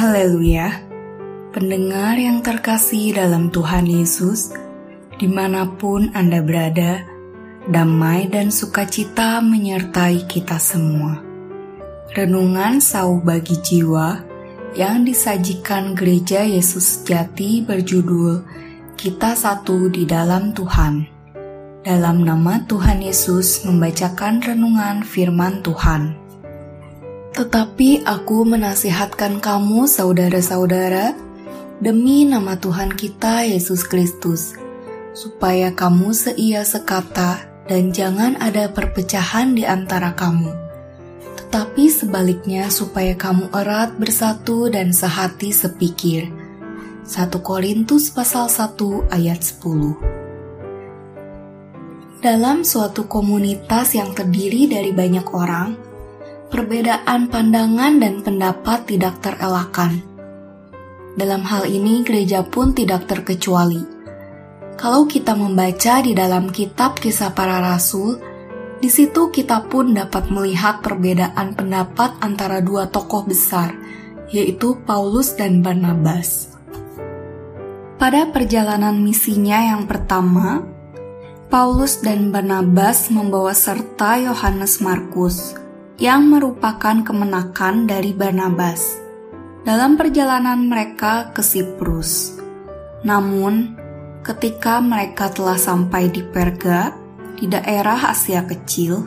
Haleluya, pendengar yang terkasih dalam Tuhan Yesus, di mana pun Anda berada, damai dan sukacita menyertai kita semua. Renungan Sau bagi Jiwa yang disajikan Gereja Yesus Jati berjudul Kita Satu di Dalam Tuhan. Dalam nama Tuhan Yesus membacakan renungan firman Tuhan. Tetapi aku menasihatkan kamu, saudara-saudara, demi nama Tuhan kita Yesus Kristus, supaya kamu seia sekata dan jangan ada perpecahan di antara kamu. Tetapi sebaliknya supaya kamu erat bersatu dan sehati sepikir. 1 Korintus pasal 1 ayat 10 Dalam suatu komunitas yang terdiri dari banyak orang, perbedaan pandangan dan pendapat tidak terelakkan. Dalam hal ini, gereja pun tidak terkecuali. Kalau kita membaca di dalam kitab Kisah Para Rasul, di situ kita pun dapat melihat perbedaan pendapat antara dua tokoh besar, yaitu Paulus dan Barnabas. Pada perjalanan misinya yang pertama, Paulus dan Barnabas membawa serta Yohanes Markus, yang merupakan kemenakan dari Barnabas dalam perjalanan mereka ke Siprus. Namun, ketika mereka telah sampai di Perga, di daerah Asia Kecil,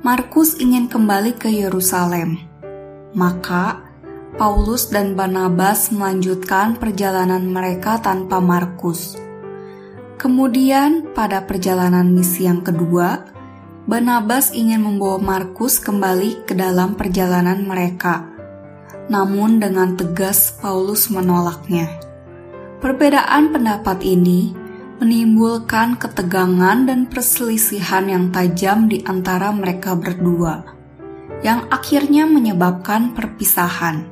Markus ingin kembali ke Yerusalem. Maka, Paulus dan Barnabas melanjutkan perjalanan mereka tanpa Markus. Kemudian, pada perjalanan misi yang kedua, Barnabas ingin membawa Markus kembali ke dalam perjalanan mereka. Namun dengan tegas Paulus menolaknya. Perbedaan pendapat ini menimbulkan ketegangan dan perselisihan yang tajam di antara mereka berdua, yang akhirnya menyebabkan perpisahan.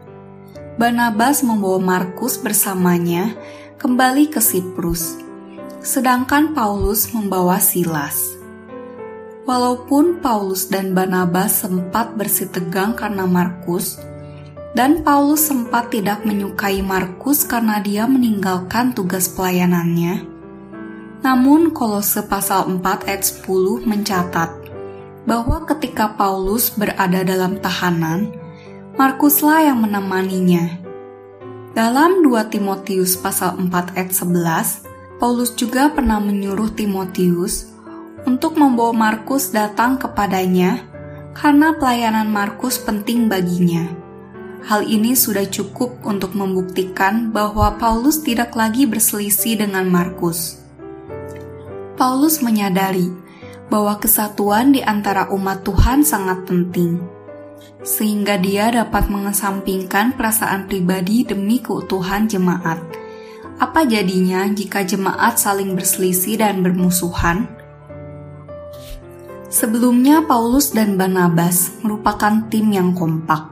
Barnabas membawa Markus bersamanya kembali ke Siprus, sedangkan Paulus membawa Silas. Walaupun Paulus dan Barnabas sempat bersitegang karena Markus, dan Paulus sempat tidak menyukai Markus karena dia meninggalkan tugas pelayanannya. Namun Kolose pasal 4 ayat 10 mencatat bahwa ketika Paulus berada dalam tahanan, Markuslah yang menemaninya. Dalam 2 Timotius pasal 4 ayat 11, Paulus juga pernah menyuruh Timotius untuk membawa Markus datang kepadanya karena pelayanan Markus penting baginya. Hal ini sudah cukup untuk membuktikan bahwa Paulus tidak lagi berselisih dengan Markus. Paulus menyadari bahwa kesatuan di antara umat Tuhan sangat penting, sehingga dia dapat mengesampingkan perasaan pribadi demi keutuhan jemaat. Apa jadinya jika jemaat saling berselisih dan bermusuhan? Sebelumnya Paulus dan Barnabas merupakan tim yang kompak.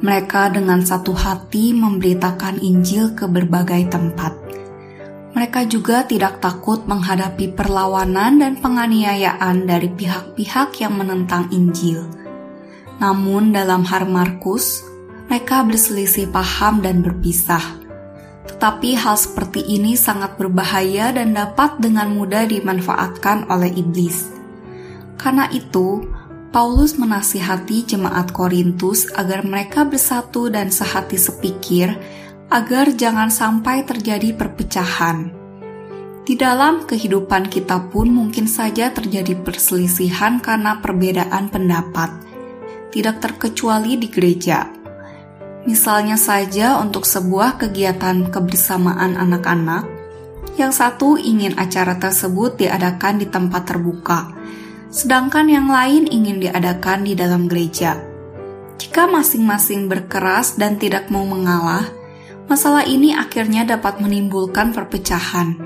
Mereka dengan satu hati memberitakan Injil ke berbagai tempat. Mereka juga tidak takut menghadapi perlawanan dan penganiayaan dari pihak-pihak yang menentang Injil. Namun dalam hal Markus, mereka berselisih paham dan berpisah. Tetapi hal seperti ini sangat berbahaya dan dapat dengan mudah dimanfaatkan oleh iblis. Karena itu, Paulus menasihati jemaat Korintus agar mereka bersatu dan sehati sepikir, agar jangan sampai terjadi perpecahan. Di dalam kehidupan kita pun mungkin saja terjadi perselisihan karena perbedaan pendapat, tidak terkecuali di gereja. Misalnya saja untuk sebuah kegiatan kebersamaan anak-anak, yang satu ingin acara tersebut diadakan di tempat terbuka, sedangkan yang lain ingin diadakan di dalam gereja. Jika masing-masing berkeras dan tidak mau mengalah, masalah ini akhirnya dapat menimbulkan perpecahan.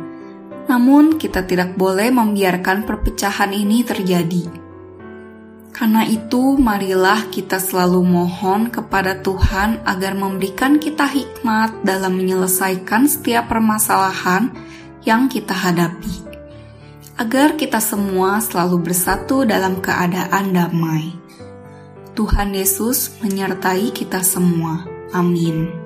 Namun, kita tidak boleh membiarkan perpecahan ini terjadi. Karena itu, marilah kita selalu mohon kepada Tuhan agar memberikan kita hikmat dalam menyelesaikan setiap permasalahan yang kita hadapi agar kita semua selalu bersatu dalam keadaan damai. Tuhan Yesus menyertai kita semua. Amin.